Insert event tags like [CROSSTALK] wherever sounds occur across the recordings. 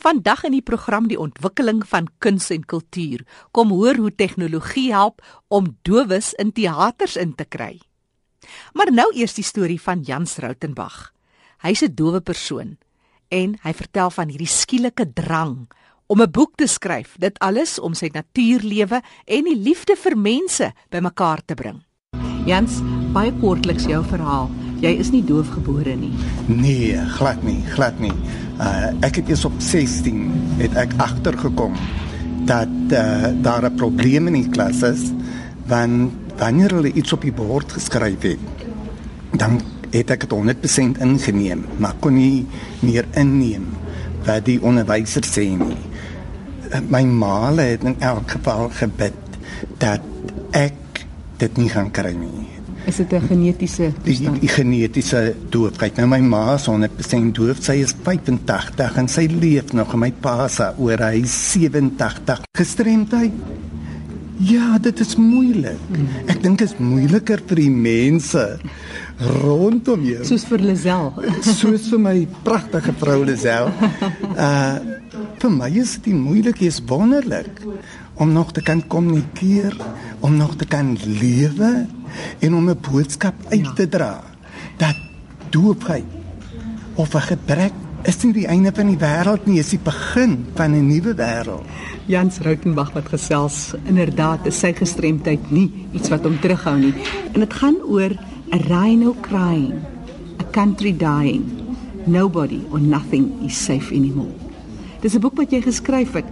Vandag in die program die ontwikkeling van kuns en kultuur. Kom hoor hoe tegnologie help om dowes in teaters in te kry. Maar nou eers die storie van Jans Rautenbach. Hy's 'n dowe persoon en hy vertel van hierdie skielike drang om 'n boek te skryf. Dit alles om sy natuurlewe en die liefde vir mense bymekaar te bring. Jans, baie kortliks jou verhaal. Jy is nie doofgebore nie. Nee, glad nie, glad nie. Uh ek het eers op 16 het ek agtergekom dat uh, daar 'n probleem in die klas is want wanneer hulle iets op die bord geskryf het, dan het ek dit 100% ingeneem, maar kon nie meer inneem wat die onderwyser sê nie. Uh, my ma het in elk geval gebid dat ek dit nie gaan kry nie Is dit 'n genetiese toestand? Die, die genetiese doofheid. Nou my ma is 100% doof. Sy is 85 en sy leef nog. My pa se oor hy 87. Gestremdheid. Ja, dit is moeilik. Ek dink dit is moeiliker vir die mense rondom jou. Soos vir Lisel. [LAUGHS] Soos vir my pragtige vrou Lisel. [LAUGHS] Uh vir my is dit moeilik, is wonderlik om nog te kan kommunikeer, om nog te kan lewe en om 'n boodskap uit te dra dat doopheid of 'n gebrek is nie die einde van die wêreld nie, is die begin van 'n nuwe wêreld. Jans Rautenbach wat gesels, inderdaad, is sy gestremdheid nie iets wat hom terughou nie. En dit gaan oor 'n rhino crying, a country dying. Nobody or nothing is safe anymore. Dis 'n boek wat jy geskryf het.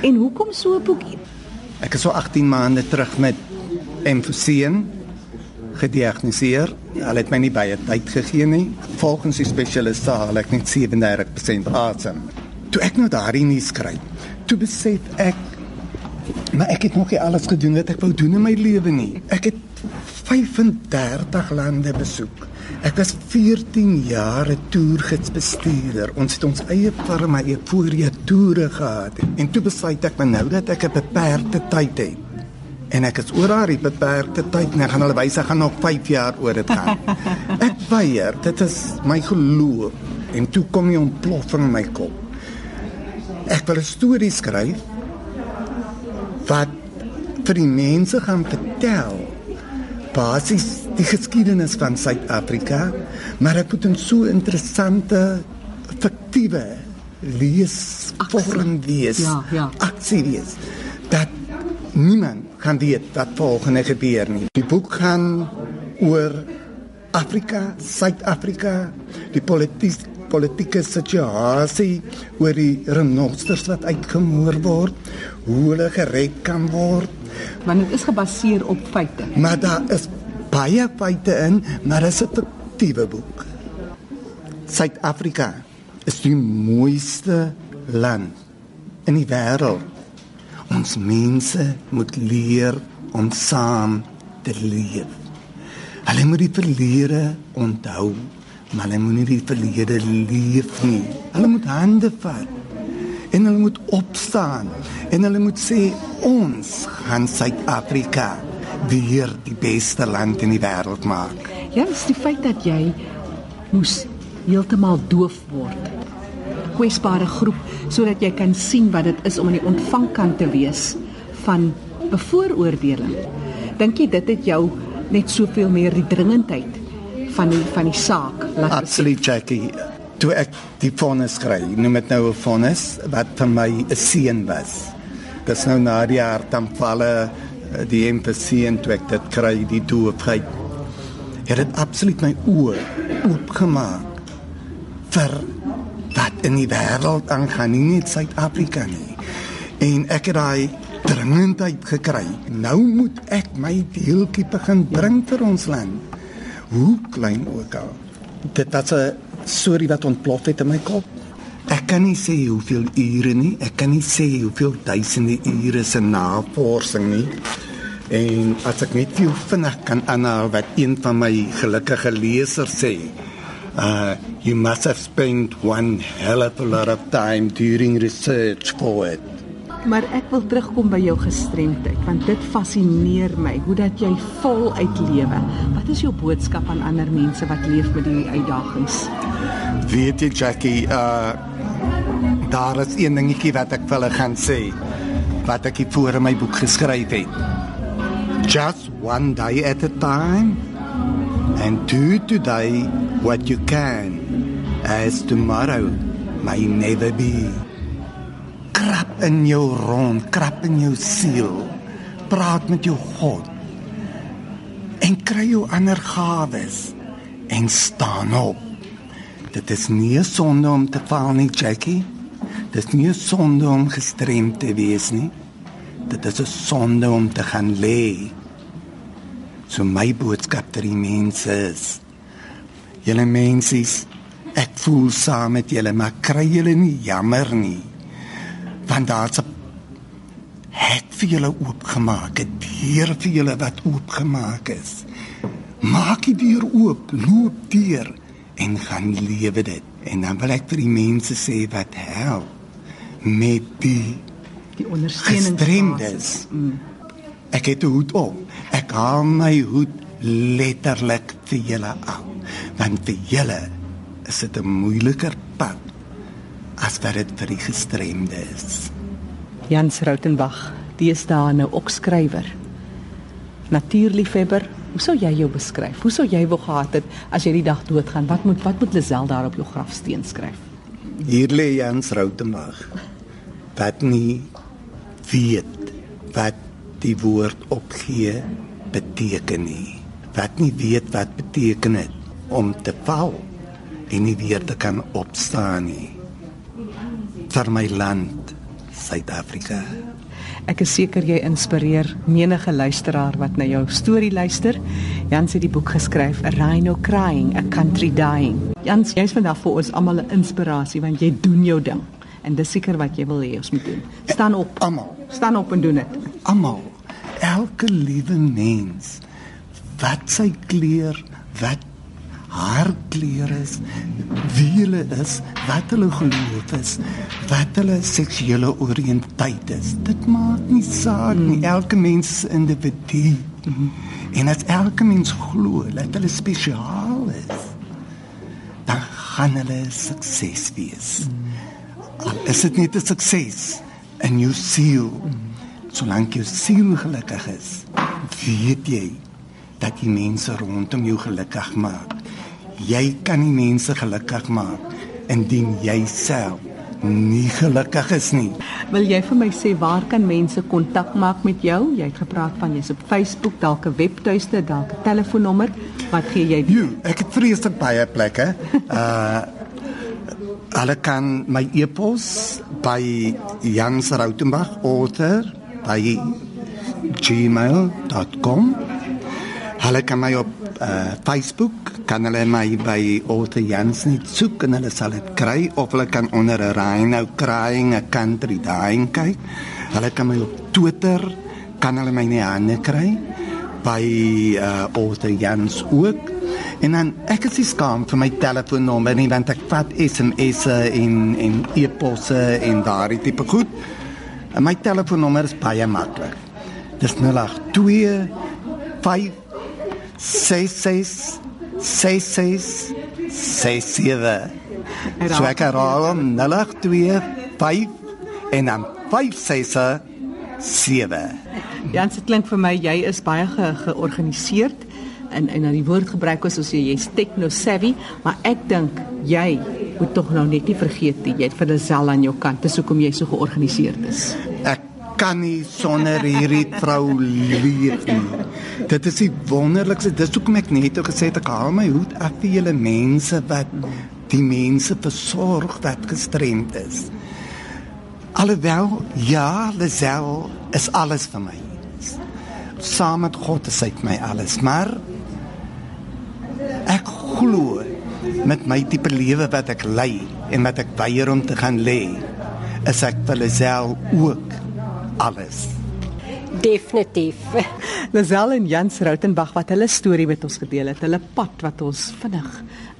En hoekom so 'n boek? Ek is so 18 maande terug met emfysien gediagnoseer. Hulle het my nie baie tyd gegee nie. Volgens die spesialiste haal ek net 37% asem. Toe ek nou daarin nie skryf, toe besef ek maar ek het nog nie alles gedoen wat ek wou doen in my lewe nie. Ek het 35 lande besoek. Ek was 14 jaar 'n toergidsbestuurder. Ons het ons eie firma, voorie toere gehad. En toe besluit ek nou dat ek 'n beperkte tyd het en ek is oor haar beperkte tyd en ek gaan hulle wys ek gaan nog 5 jaar oor dit gaan. [LAUGHS] ek weier, dit is my geloof en toe kom jy ontploffing in my kop. Ek wil 'n storie skryf wat vir die mense gaan vertel basies die geskiedenis van Suid-Afrika, maar dit moet 'n so interessante fiktiewe lees vorm wees. Ja, ja. Aksie wees. Dat niemand kan weet wat volgende gebeur nie. Die boek gaan oor Afrika, Suid-Afrika, die politiek politieke situasie oor die renosters wat uitgemoor word, hoe hulle gered kan word. Want dit is gebaseer op feite. Maar daar is baie feite in, maar dit is 'n fiktiewe boek. Suid-Afrika is die mooiste land in die wêreld. Ons mense moet leer om saam te leef. Hulle moet die verlede onthou, maar hulle moet nie die verlede leef nie. Hulle moet hande vat en hulle moet opstaan en hulle moet sê ons gaan Suid-Afrika weer die beste land in die wêreld maak. Ja, dis die feit dat jy moes heeltemal doof word kwesbare groep sodat jy kan sien wat dit is om aan die ontvangkant te wees van bevooroordeling. Dink jy dit het jou net soveel meer die dringendheid van die van die saak laat Absoluut Jackie. Toe ek die vonnis kry, noem dit nou 'n vonnis wat vir my 'n seën was. Dis nou na die hartaanvalle eh, die empatie en toe ek dit kry die doofheid. Het dit absoluut my oë oopgemaak vir wat in die wêreld aangaan, nie net Suid-Afrika nie. En ek het daai dringendheid gekry. Nou moet ek my deeltjie begin bring vir ons land. Hoe klein ook al. Dit was 'n storie wat ontplof het in my kop. Ek kan nie sê hoeveel ure nie. Ek kan nie sê hoeveel duisende ure se navorsing nie. En as ek net veel vinnig kan aanhaal wat een van my gelukkige lesers sê, uh, you must have spent one hell of a lot of time during research for it. Maar ek wil terugkom by jou gestremdheid want dit fascineer my hoe dat jy vol uitlewe. Wat is jou boodskap aan ander mense wat leef met hierdie uitdagings? Weet jy Jackie, uh daar is een dingetjie wat ek vir hulle gaan sê wat ek voor in my boek geskryf het. Just one day at a time and do today what you can as tomorrow may never be. Krap in jou rond, krap in jou siel. Praat met jou God. En kry jou ander gawes en staan op. Dit is nie 'n sonde om te val nie, Jackie. Dit is nie 'n sonde om gestremd te wees nie. Dit is 'n sonde om te gaan lê. So my boodskap ter die mense is: Julle mensies, ek voel saam met julle, maar kry julle nie jammer nie. Want daar's 'n hek vir julle oopgemaak, 'n deur vir julle wat oopgemaak is. Maak die deur oop, loop deur en gaan lewe dit. En dan wil ek vir die mense sê wat help met die die ondersteuning gestremdes. Ek het 'n hoed op. Ek haal my hoed letterlik vir julle af. Want vir julle is dit 'n moeiliker pad as wat dit vir die gestremdes. Jans Rautenbach, die is daar nou ook skrywer. Natuurliefhebber, hoe sou jy jou beskryf? Hoe sou jy wou gehad het as jy die dag doodgaan? Wat moet wat moet Lisel daar op jou grafsteen skryf? Hier lê Jans Rautenbach. Wat nie weet wat die woord opgee beteken nie. Wat nie weet wat beteken dit om te val en nie weer te kan opstaan nie. Vir my land, Suid-Afrika. Ek is seker jy inspireer menige luisteraar wat na jou storie luister. Jans het die boek geskryf A Rhino Crying, A Country Dying. Jans, jy's vandag vir ons almal 'n inspirasie want jy doen jou ding en dis seker wat jy wil hê ons moet doen. Staan op. Almal, Staan op en doen dit. almal, elke liewe mens wat sy kleur, wat haar kleur is, wie hulle is, wat hulle geloof is, wat hulle seksuele oriënteit is. Dit maak nie saak nie. Elke mens is individu. En as elke mens glo dat hulle spesiaal is, dan gaan hulle sukses wees. Al is dit net 'n sukses in jou siel. Solank jou siel gelukkig is, weet jy dat die mense rondom jou gelukkig maak. Jy kan die mense gelukkig maak indien jy self nie gelukkig is nie. Wil jy vir my sê waar kan mense kontak maak met jou? Jy het gepraat van jy's op Facebook, dalk 'n webtuiste, dalk 'n telefoonnommer. Wat gee jy? Jo, ek het vreeslik baie plekke. [LAUGHS] Uh hulle kan my e-pos by Jans Rautenbach author by gmail.com. Hulle kan my op uh, Facebook kan hulle my by author Jans net soek en hulle sal dit kry of hulle kan onder 'n Rhino crying a country dying kyk. Hulle kan my op Twitter kan hulle my nie hande kry by uh, author Jans ook. En dan ek is skaam vir my telefoonnommer nie want ek vat SMS'e en en e-posse en daardie tipe goed. En my telefoonnommer is baie maklik. Dis 082 5 66 66 67. So ek herhaal hom 082 5 en dan 567 7. Jans, dit klink vir my jy is baie ge georganiseerd en en dan die woord gebruik is soos jy jy's techno savvy, maar ek dink jy moet tog nou net nie vergeet nie, jy het vir Lisel aan jou kant, dis hoekom jy so georganiseerd is. Ek kan nie sonder hierdie vrou leef nie. Dit is die wonderlikste. Dis hoekom ek net ook gesê het ek haal my hoed af vir julle mense wat die mense versorg wat gestremd is. Alhoewel ja, Lisel is alles vir my. Saam met God is hy my alles, maar ek glo met my tipe lewe wat ek lei en wat ek weier om te gaan lê, is ek vir Lisel ook alles. Definitief. Lisel en Jans Rautenbach wat hulle storie met ons gedeel het, hulle pad wat ons vinnig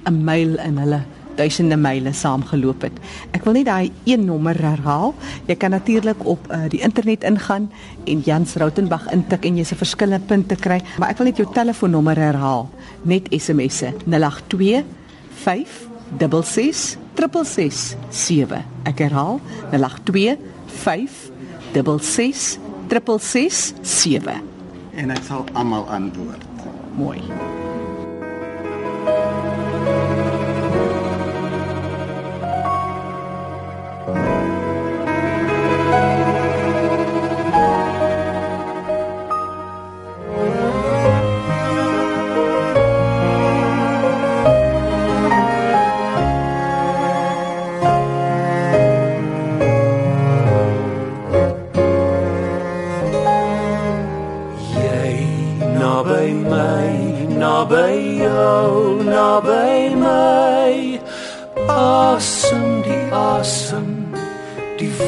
'n myl in hulle duisende myle saamgeloop het. Ek wil net daai een nommer herhaal. Jy kan natuurlik op uh, die internet ingaan en Jans Rautenbach intik en jy se verskillende punte kry, maar ek wil net jou telefoonnommer herhaal. Net SMS'e 082 566 667. Ek herhaal 082 566 667. En ek sal almal antwoord. Mooi.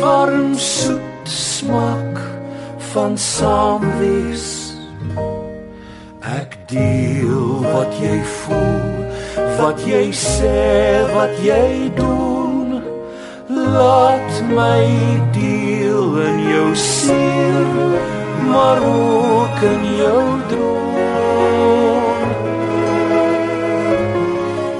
Warm soet smaak van saam wees. Ek deel wat jy voel, wat jy sê, wat jy doen. Laat my deel in jou siel, maar ook in jou droom.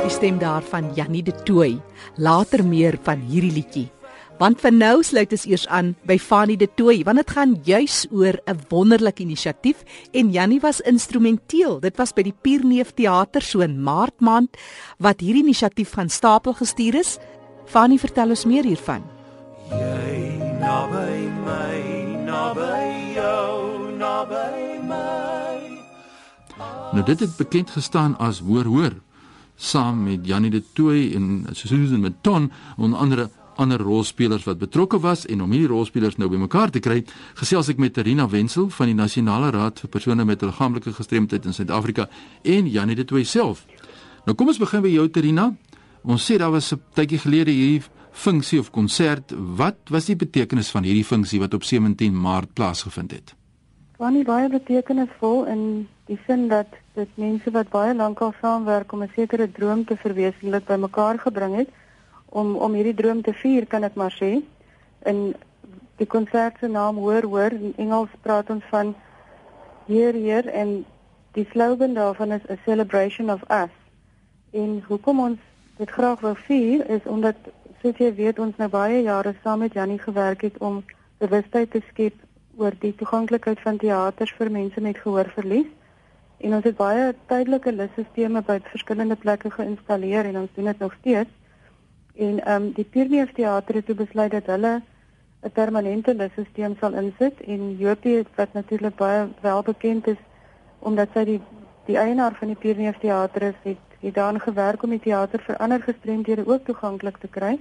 Die stem daarvan Jannie de Tooi. Later meer van hierdie liedjie. Want vir nou sluit ons eers aan by Fanie de Tooi want dit gaan juis oor 'n wonderlike inisiatief en Jannie was instrumenteel. Dit was by die Pierneef Theater so in Maart maand wat hierdie inisiatief van stapel gestuur is. Fanie vertel ons meer hiervan. Jy naby my, naby jou, naby my. Nou dit het bekend gestaan as hoor hoor saam met Janie de Tooi en Susan Meton onder andere ander rolspelers wat betrokke was en om hierdie rolspelers nou bymekaar te kry, gesels ek met Terina Wenzel van die Nasionale Raad vir persone met liggaamlike gestremdheid in Suid-Afrika en Janie de Tooi self. Nou kom ons begin by jou Terina. Ons sê daar was 'n tydjie gelede hierdie funksie of konsert. Wat was die betekenis van hierdie funksie wat op 17 Maart plaasgevind het? Van die baie betekenisvol in die sin dat dit mense wat baie lank al saamwerk om 'n sekere droom te verwesenlik bymekaar gebring het om om hierdie droom te vier kan ek maar sê. In die konsert se naam hoor hoor in Engels praat ons van Heer Heer en die slogan daarvan is a celebration of us. En hoekom ons dit graag wil vier is omdat soos jy weet ons nou baie jare saam met Jannie gewerk het om bewustheid te skep oor die toeganklikheid van teaters vir mense met gehoorverlies. En ons het baie tydelike lissisteme by verskillende plekke geïnstalleer en ons doen dit nog steeds. En ehm um, die Pierneef Theater het toe besluit dat hulle 'n permanente lissisteem sal insit en Jopie wat natuurlik baie wel bekend is omdat sy die die eienaar van die Pierneef Theater is, het, het daaraan gewerk om die teater vir ander gestremdhede ook toeganklik te kry.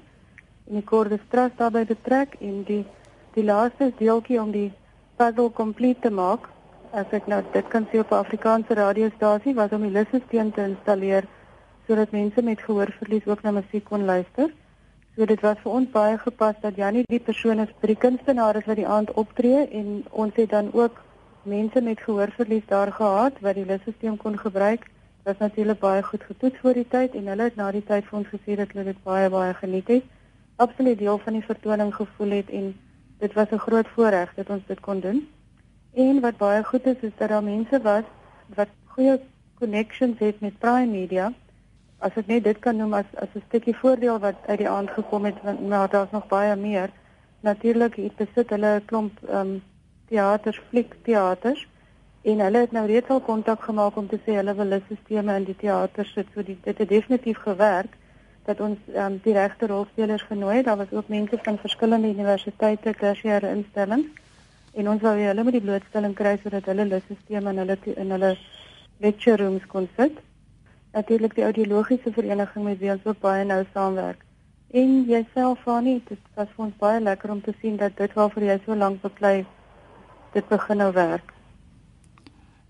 En die Kordestras daarbey betrek en die die laaste deeltjie om die puzzle complete te maak as ek nou dit kan sê op 'n Afrikaanse radiostasie was om die lissisteen te installeer sodat mense met gehoorverlies ook na musiek kon luister. So dit was vir ons baie gepas dat Jannie die persoon is vir die kunstenaars wat die aand optree en ons het dan ook mense met gehoorverlies daar gehad wat die lissisteen kon gebruik. Dit was natuurlik baie goed getoets voor die tyd en hulle het na die tyd vir ons gesê dat hulle dit baie baie geniet het. Absoluut deel van die vertoning gevoel het en dit was 'n groot voorreg dat ons dit kon doen. En wat baie goed is is dat daar mense was wat goeie connections het met Prime Media. As ek net dit kan noem as as 'n stukkie voordeel wat uit die aand gekom het, want maar daar's nog baie meer. Natuurlik het besit hulle 'n klomp ehm um, teaters, fliekteaters en hulle het nou reeds al kontak gemaak om te sê hulle wil lissisteme in die teaters sit. So die, dit het definitief gewerk dat ons um, die regte rolspelers genooi het. Daar was ook mense van verskillende universiteite, tersiêre instellings en ons wou hulle met die blootstelling kry sodat hulle lissisteme in hulle in hulle lecture rooms kon sit. Natuurlik die audiologiese vereniging met wie ons ook baie nou saamwerk. En jouself Fani, dit was vir ons baie lekker om te sien dat dit waarvoor jy so lank beklei dit begin nou werk.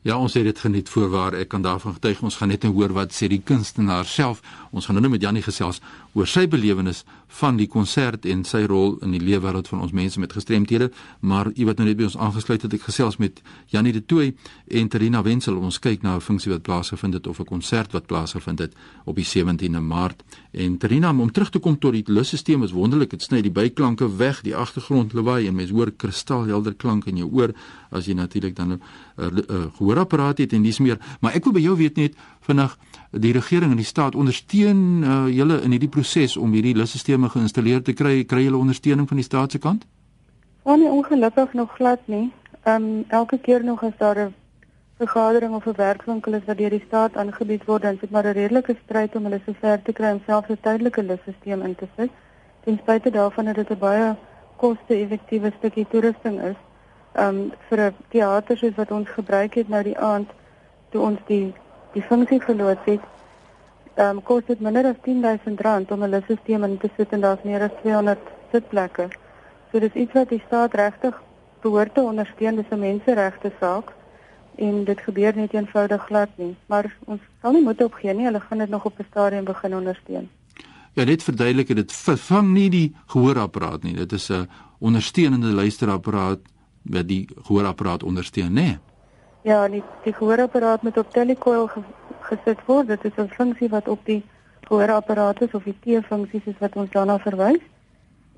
Ja, ons het dit geniet voorwaar. Ek kan daarvan getuig. Ons gaan net nou hoor wat sê die kunstenaar self. Ons gaan nou met Jannie gesels oor sy belewenis van die konsert en sy rol in die leefwêreld van ons mense met gestremthede. Maar u wat nou net by ons aangesluit het, ek gesels met Jannie de Tooi en Terina Wenzel. Ons kyk na 'n funksie wat plaasgevind het of 'n konsert wat plaasgevind het op die 17de Maart. En Terina, om terug te kom tot die lusstelsel is wonderlik. Dit sny die byklanke weg, die agtergrond lawaai en mens hoor kristalhelder klank in jou oor as jy natuurlik dan 'n uh, uh, gehoorapparaat het en dis meer. Maar ek wil by jou weet net vinnig die regering en die staat ondersteun uh, julle in hierdie proses om hierdie lusstelsels geïnstalleer te kry kry julle ondersteuning van die staat se kant? Want nie ongelukkig nog glad nie. Ehm um, elke keer nog as daar 'n vergadering of 'n werkswinkel is wat deur die staat aangebied word, dan is dit maar 'n redelike stryd om hulle so ver te kry om selfs 'n tydelike lusstelsel in te sit. Ten spyte daarvan dat dit 'n baie koste-effektiewe stukkie toerusting is. Ehm um, vir 'n teater soos wat ons gebruik het nou die aand toe ons die die funksie verloor het, ehm um, kos dit minder as 10000 rand om 'n lusstelsel in te sit en daar's meer as 200 sitplekke. So dis iets wat die staat regtig behoort te ondersteun, dis 'n menseregte saak en dit gebeur net eenvoudig glad nie, maar ons sal nie moet opgee nie, hulle gaan dit nog op 'n stadium begin ondersteun. Ja, dit verduidelik dit vervang nie die gehoorapparaat nie. Dit is 'n ondersteunende luisterapparaat wat die gehoorapparaat ondersteun, né? Nee. Ja, die, die gehoorapparaat moet op telecoil ge, gesit word. Dit is 'n funksie wat op die gehoorapparaat is of die T-funksies is wat ons daarna verwys.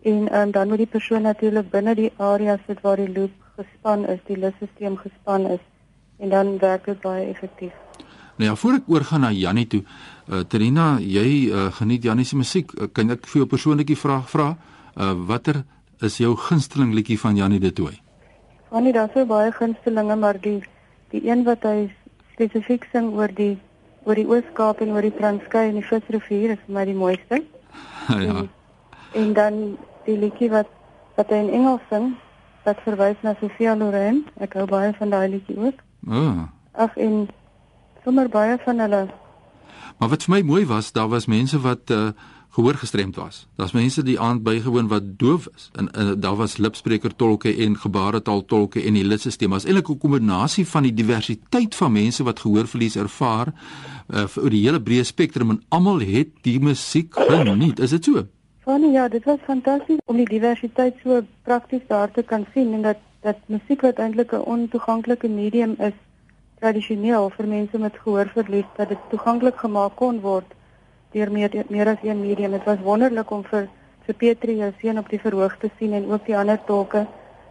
En um, dan moet die persoon natuurlik binne die area sit waar die loop gespan is, die lusstelsel gespan is en dan werk dit baie effektief. Nou ja, voor ek oorgaan na Jannie toe, uh, Trina, jy uh, geniet Jannie se musiek. Uh, kan ek vir jou persoonlikie vraag vra? Uh, watter is jou gunsteling liedjie van Jannie de Tooy? Annie, daar is baie gunstelinge, maar die die een wat hy spesifiek sing oor die oor die Oos-Kaap en oor die Transkei en die Visrivier is vir my die mooiste. [LAUGHS] ja. En, en dan die liedjie wat wat hy in Engels sing, wat verwys na Sofia Loren. Ek hou baie van daai liedjie ook. O. Oh. Ag en sommer baie van hulle. Maar wat vir my mooi was, daar was mense wat uh gehoor gestremd was. Daar's mense die aand bygewoon wat doof is. En, en daar was lipspreker tolke en gebaretaal tolke en die lidstelsel. Was eintlik 'n kombinasie van die diversiteit van mense wat gehoorverlies ervaar uh vir die hele breë spektrum en almal het die musiek geniet. Is dit so? Funny, ja, dit was fantasties om die diversiteit so prakties daar te kan sien en dat dat musiek wat eintlik 'n ontoeganklike medium is tradisioneel vir mense met gehoorverlies dat dit toeganklik gemaak kon word deur meer meer as een medium. Dit was wonderlik om vir vir Petri jou seun op die verhoog te sien en ook die ander tolke,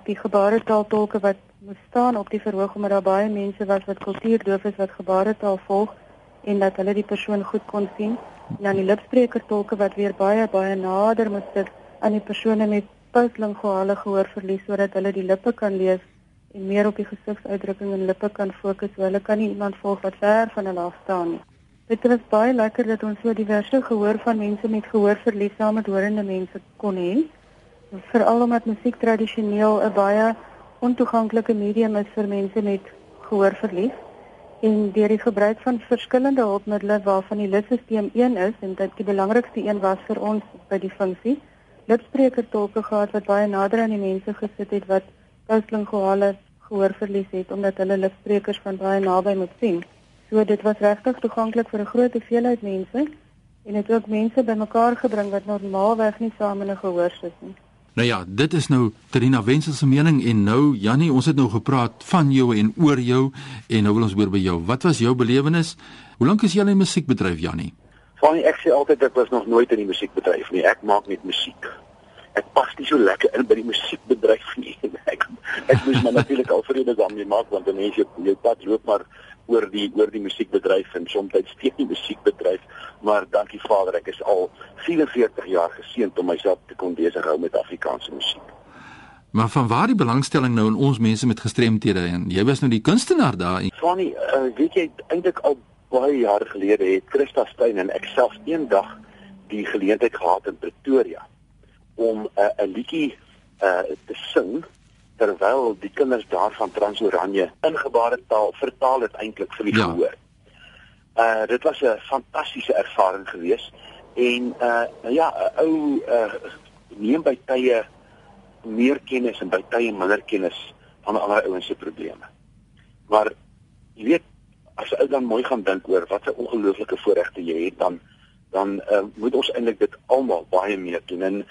die gebaretaaltolke wat moes staan op die verhoog omdat daar baie mense was wat kultuurdoof is wat gebaretaal volg en dat hulle die persoon goed kon sien. En dan die lipsprekertolke wat weer baie baie nader moes sit aan die persone met postlinguale gehoorverlies sodat hulle die lippe kan lees en meer op die gesigsuitdrukking en lippe kan fokus. Hulle kan nie iemand volg wat ver van hulle af staan nie. Dit was baie lekker dat ons so diverse gehoor van mense met gehoorverlies saam met horende mense kon hê. Veral omdat musiek tradisioneel 'n baie ontoeganklike medium is vir mense met gehoorverlies en deur die gebruik van verskillende hulpmiddels waarvan die lipstelsel een is en dit die belangrikste een was vir ons by die funksie lipsprekertolke gehad wat baie nader aan die mense gesit het wat postlinguale gehoorverlies het omdat hulle lipsprekers van baie naby moet sien. So dit was regtig toeganklik vir 'n groot hoeveelheid mense en dit het ook mense bymekaar gebring wat normaalweg nie saam in 'n gehoor sit nie. Nou ja, dit is nou Trina Wenzel se mening en nou Jannie, ons het nou gepraat van jou en oor jou en nou wil ons hoor by jou. Wat was jou belewenis? Hoe lank is jy in die musiekbedryf, Jannie? Van ek sê altyd ek was nog nooit in die musiekbedryf nie. Ek maak net musiek. Ek pas nie so lekker in by die musiekbedryf nie. Ek moet maar natuurlik al vrede daarmee maak want dan mense jou pad loop maar oor die oor die musiekbedryf en soms steeds nie musiekbedryf maar dankie Vader ek is al 44 jaar geseënd om myself te kon besig hou met Afrikaanse musiek. Maar van waar die belangstelling nou in ons mense met gestremthede en jy was nou die kunstenaar daar. Funny, uh, weet jy eintlik al baie jare gelede het Christa Steyn en ek self eendag die geleentheid gehad in Pretoria om 'n uh, 'n liedjie uh, te sing terwyl die kinders daar van Transoranje in gebaretaal vertaal het eintlik vir die ja. gehoor. Uh dit was 'n fantastiese ervaring geweest en uh ja, 'n ou uh neem by tye meer kennis en by tye minder kennis van ander ouens se probleme. Maar jy weet as jy dan mooi gaan dink oor wat 'n ongelooflike voorregte jy het dan dan uh, moet ons eintlik dit almal baie meer doen en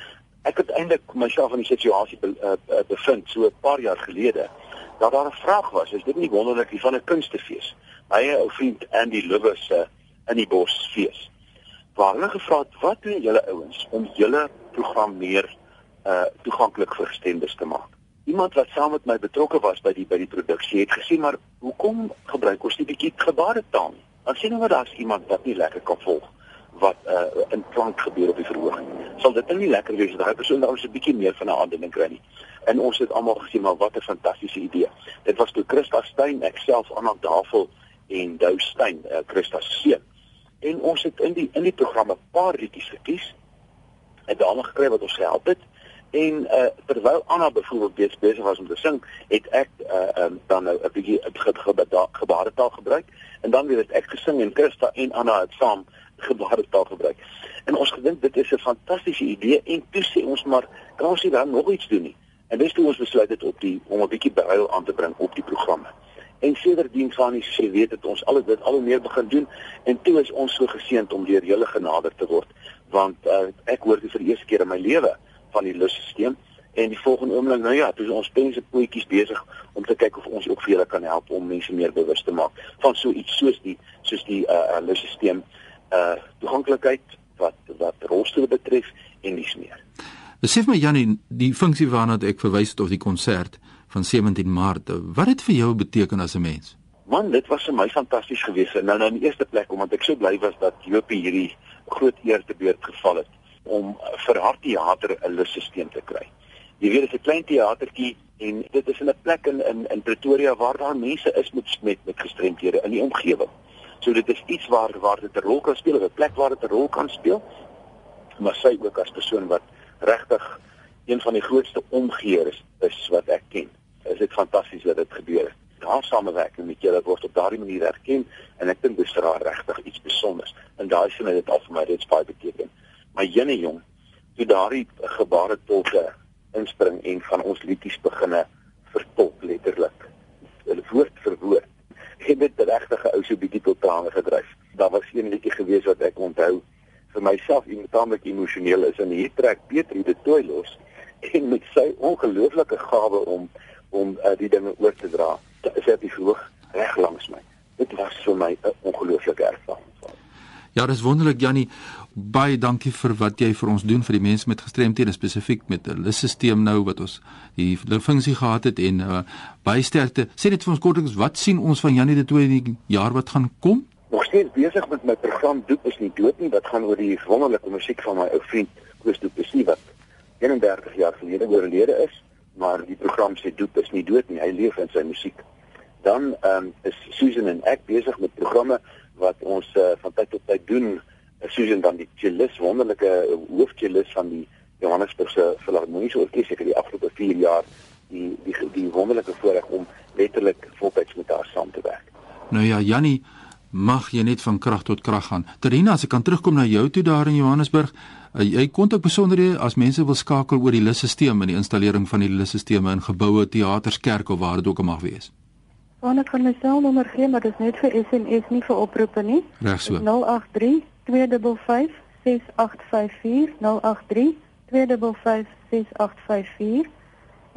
ek het eintlik myself in die situasie be, uh, bevind so 'n paar jaar gelede dat daar 'n vraag was is dit nie wonderlik hier van 'n kunstefees my ou vriend Andy Liver se uh, in die bos fees waar hulle gevra het wat doen julle ouens om julle program meer uh, toeganklik vir gestremdes te maak? Iemand wat saam met my betrokke was by die by die produksie het gesê maar hoekom gebruik ons nie bietjie gebaretaal nie? Dan sien ons daar's iemand wat nie lekker kan volg wat uh, in klank gebeur op die verhoog. Sal dit nou nie lekker wees as daai persoon dan 'n bietjie meer van 'n aandoening kry nie. En ons het almal gesien maar wat 'n fantastiese idee. Dit was toe Christa Steyn, ek self aan Davel en Dou Steyn, uh, Christa se seun. En ons het in die in die program 'n paar liedjies gekies. Het dame gekry wat ons gehelp het. En uh, terwyl Anna byvoorbeeld besig was om te sing, het ek uh, um, dan nou 'n bietjie gebaretaal gebruik en dan weer het ek gesing en Christa en Anna het saam gebaretaal gebruik. En ons gedink dit is 'n fantastiese idee en toe sê ons maar kan ons nie dan nog iets doen nie. En dis toe ons besluit het op die om 'n bietjie behuil aan te bring op die programme. En sedertdien van die sê weet dit ons al dit al meer begin doen en toe is ons so geseënd om deur julle genader te word want uh, ek hoor dit vir die eerste keer in my lewe van die lusstelsel en die volgende oomblik nou ja, dis ons pense poetjies besig om te kyk of ons ook vir julle kan help om mense meer bewus te maak van so iets soos die soos die uh, uh lusstelsel uh toeganklikheid wat wat rolstoele betref en dis meer. Besef my Janie, die funksie waarna ek verwys het of die konsert van 17 Maart, wat het vir jou beteken as 'n mens? Man, dit was vir my fantasties geweest. Nou nou in die eerste plek omdat ek so bly was dat Jopie hierdie groot eer te beurt geval het om vir haar teater 'n lusstelsel te kry. Jy weet dit is 'n klein teatertjie en dit is in 'n plek in in in Pretoria waar daar mense is met met met gestremdhede in die omgewing. So dit is iets waar waar dit 'n rol kan speel, 'n plek waar dit 'n rol kan speel. Maar sy ook as persoon wat regtig een van die grootste omgeers is wat ek ken. Is dit fantasties dat dit gebeur het. Daar samewerking met julle word op daardie manier erken en ek dink dis vir haar regtig iets spesiaals. En daai sien dit al vir my dit baie beteken. Maar jene jong, toe daardie gebare tolke inspring en van ons liedjies beginne vertolk letterlik. Hulle woord vir woord het dit regtig 'n ou so bietjie tot trane gedryf. Daar was een liedjie gewees wat ek onthou vir myself iemandlik emosioneel is en hier trek Pietri dit toe los en met sy ongelooflike gawe om om uh, die dinge oor te dra. Dit is net hoog reg langs my. Dit was vir my 'n ongelooflike ervaring. Ja, dis wonderlik Jannie. Baie dankie vir wat jy vir ons doen vir die mense met gestremthede spesifiek met 'n lysstelsel nou wat ons die funksie gehad het en uh, baie sterkte. Sê dit vir ons kortliks, wat sien ons van Jannie de Tooy in die jaar wat gaan kom? Nog steeds besig met my program Doep is nie dood nie. Wat gaan oor die wonderlike musiek van my ou vriend Koos Du Plessis wat 31 jaar gelede oorlede is, maar die program sê Doep is nie dood nie. Hy leef in sy musiek. Dan ehm um, is Susan en ek besig met programme wat ons uh, van tyd tot tyd doen uh, Susan dan die cellist wonderlike uh, hoofcellist van die Johannesburgse Filharmoniese Orkees ek het die afgelope 4 jaar die die die wonderlike voorreg om letterlik voltyds met haar saam te werk. Nou ja, Jannie, mag jy net van krag tot krag gaan. Terina, as ek kan terugkom na jou toe daar in Johannesburg, uh, jy kontak besonderhede as mense wil skakel oor die lusstelsel en die installering van die lusstelsels in geboue, teaters, kerke of waar dit ook al mag wees. Want ek kan my selnommer gee, maar dit is net vir SMS nie vir oproepe nie. Reg so. 083 255 6854 083 255 6854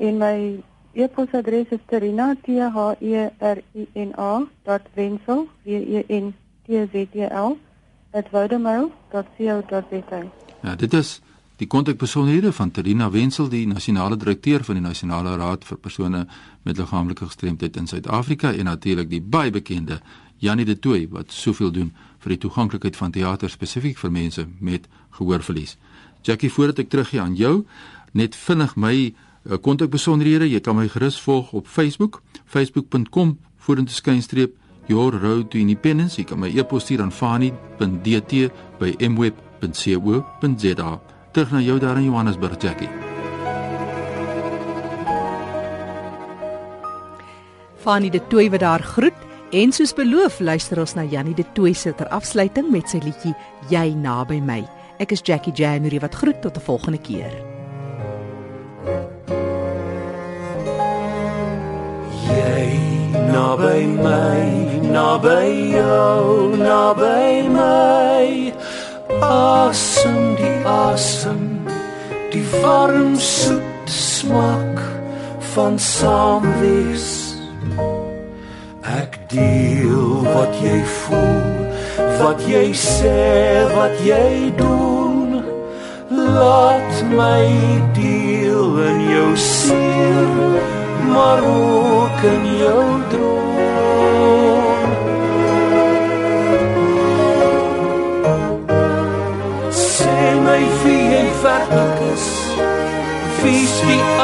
en my e-posadres is terina@vodemail.co.za. Ja, dit is Die kontakbesonderhede van Terina Wenzel, die nasionale direkteur van die Nasionale Raad vir persone met liggaamlike gestremdheid in Suid-Afrika en natuurlik die baie bekende Janie de Tooy wat soveel doen vir die toeganklikheid van teater spesifiek vir mense met gehoorverlies. Jackie, voordat ek teruggaan aan jou, net vinnig my eh, kontakbesonderhede, jy kan my gerus volg op Facebook, facebook.com vorentoe skynstreep your road to independence. Jy kan my e-pos stuur aan fani.dt@mweb.co.za terug na jou daar in Johannesburg, Jackie. Fanny de Tooi wat daar groet en soos beloof luister ons na Jannie de Tooi se ter afsluiting met sy liedjie Jy naby my. Ek is Jackie January wat groet tot 'n volgende keer. Jy naby my, naby jou, naby my die asem. Die warm soet smaak van saam wees. Ek deel wat jy voel wat jy sê wat jy doen. Laat my deel in jou siel maar ook in jou droom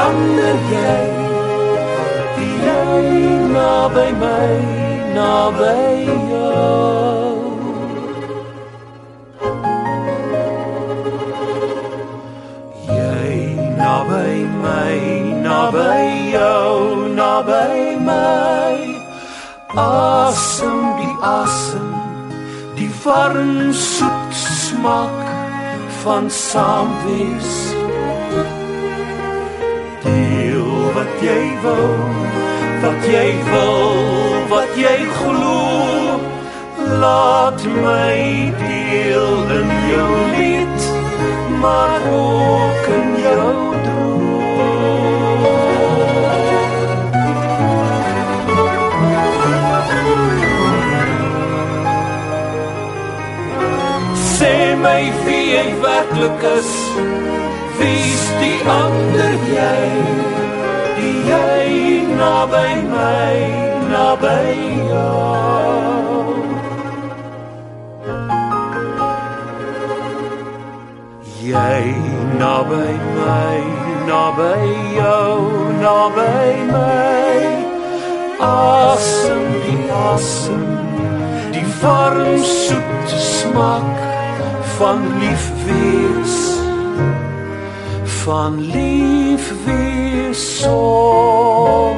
ander jy. Die jy naby my naby jou. Jy naby my naby jou naby my. Asem die asem die warm soet smaak van saam wees wat jy wil wat jy wil wat jy glo. Laat my deel in jou lied maar ook in jou my wie ek werklik is wie's die ander jy jy naby my naby jou. Jy naby my naby jou naby my. Asem die asem die warm soet smaak van lief wees van lief wees sonder